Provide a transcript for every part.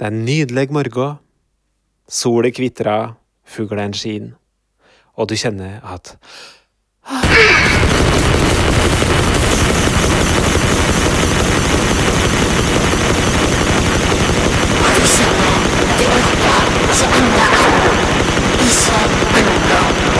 Det er en nydelig morgen. Sola kvitrer, fuglene skinner, og du kjenner at Spisplaneten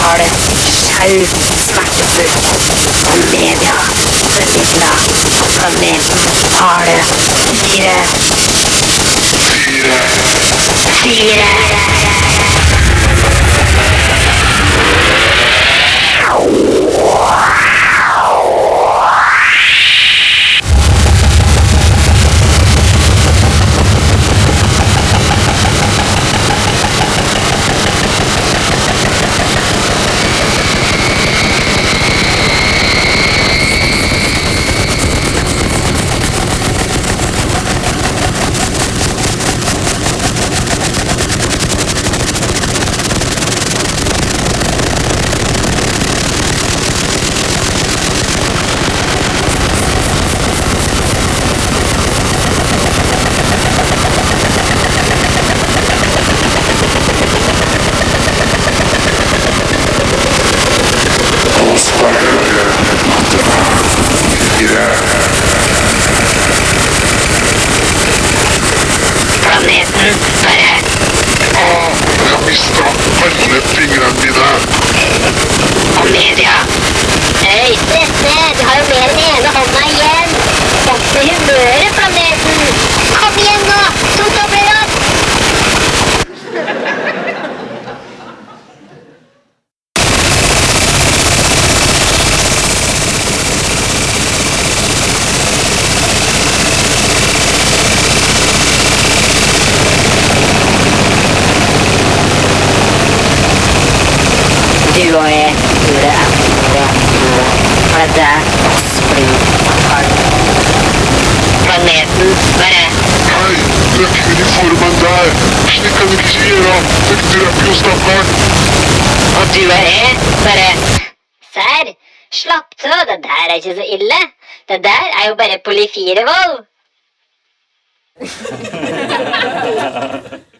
ahora al massacre, al medio, recicla, también, ahora, tira, tira, tira. Wow. Der. Slik kan du ikke gjøre. Dere dreper jo stakkaren. Og du er her? bare Serr, slapp av, det der er ikke så ille. Det der er jo bare polyfirevold.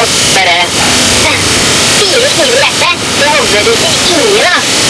Aferin. Fire sömürü benden. Yolları bir iğne.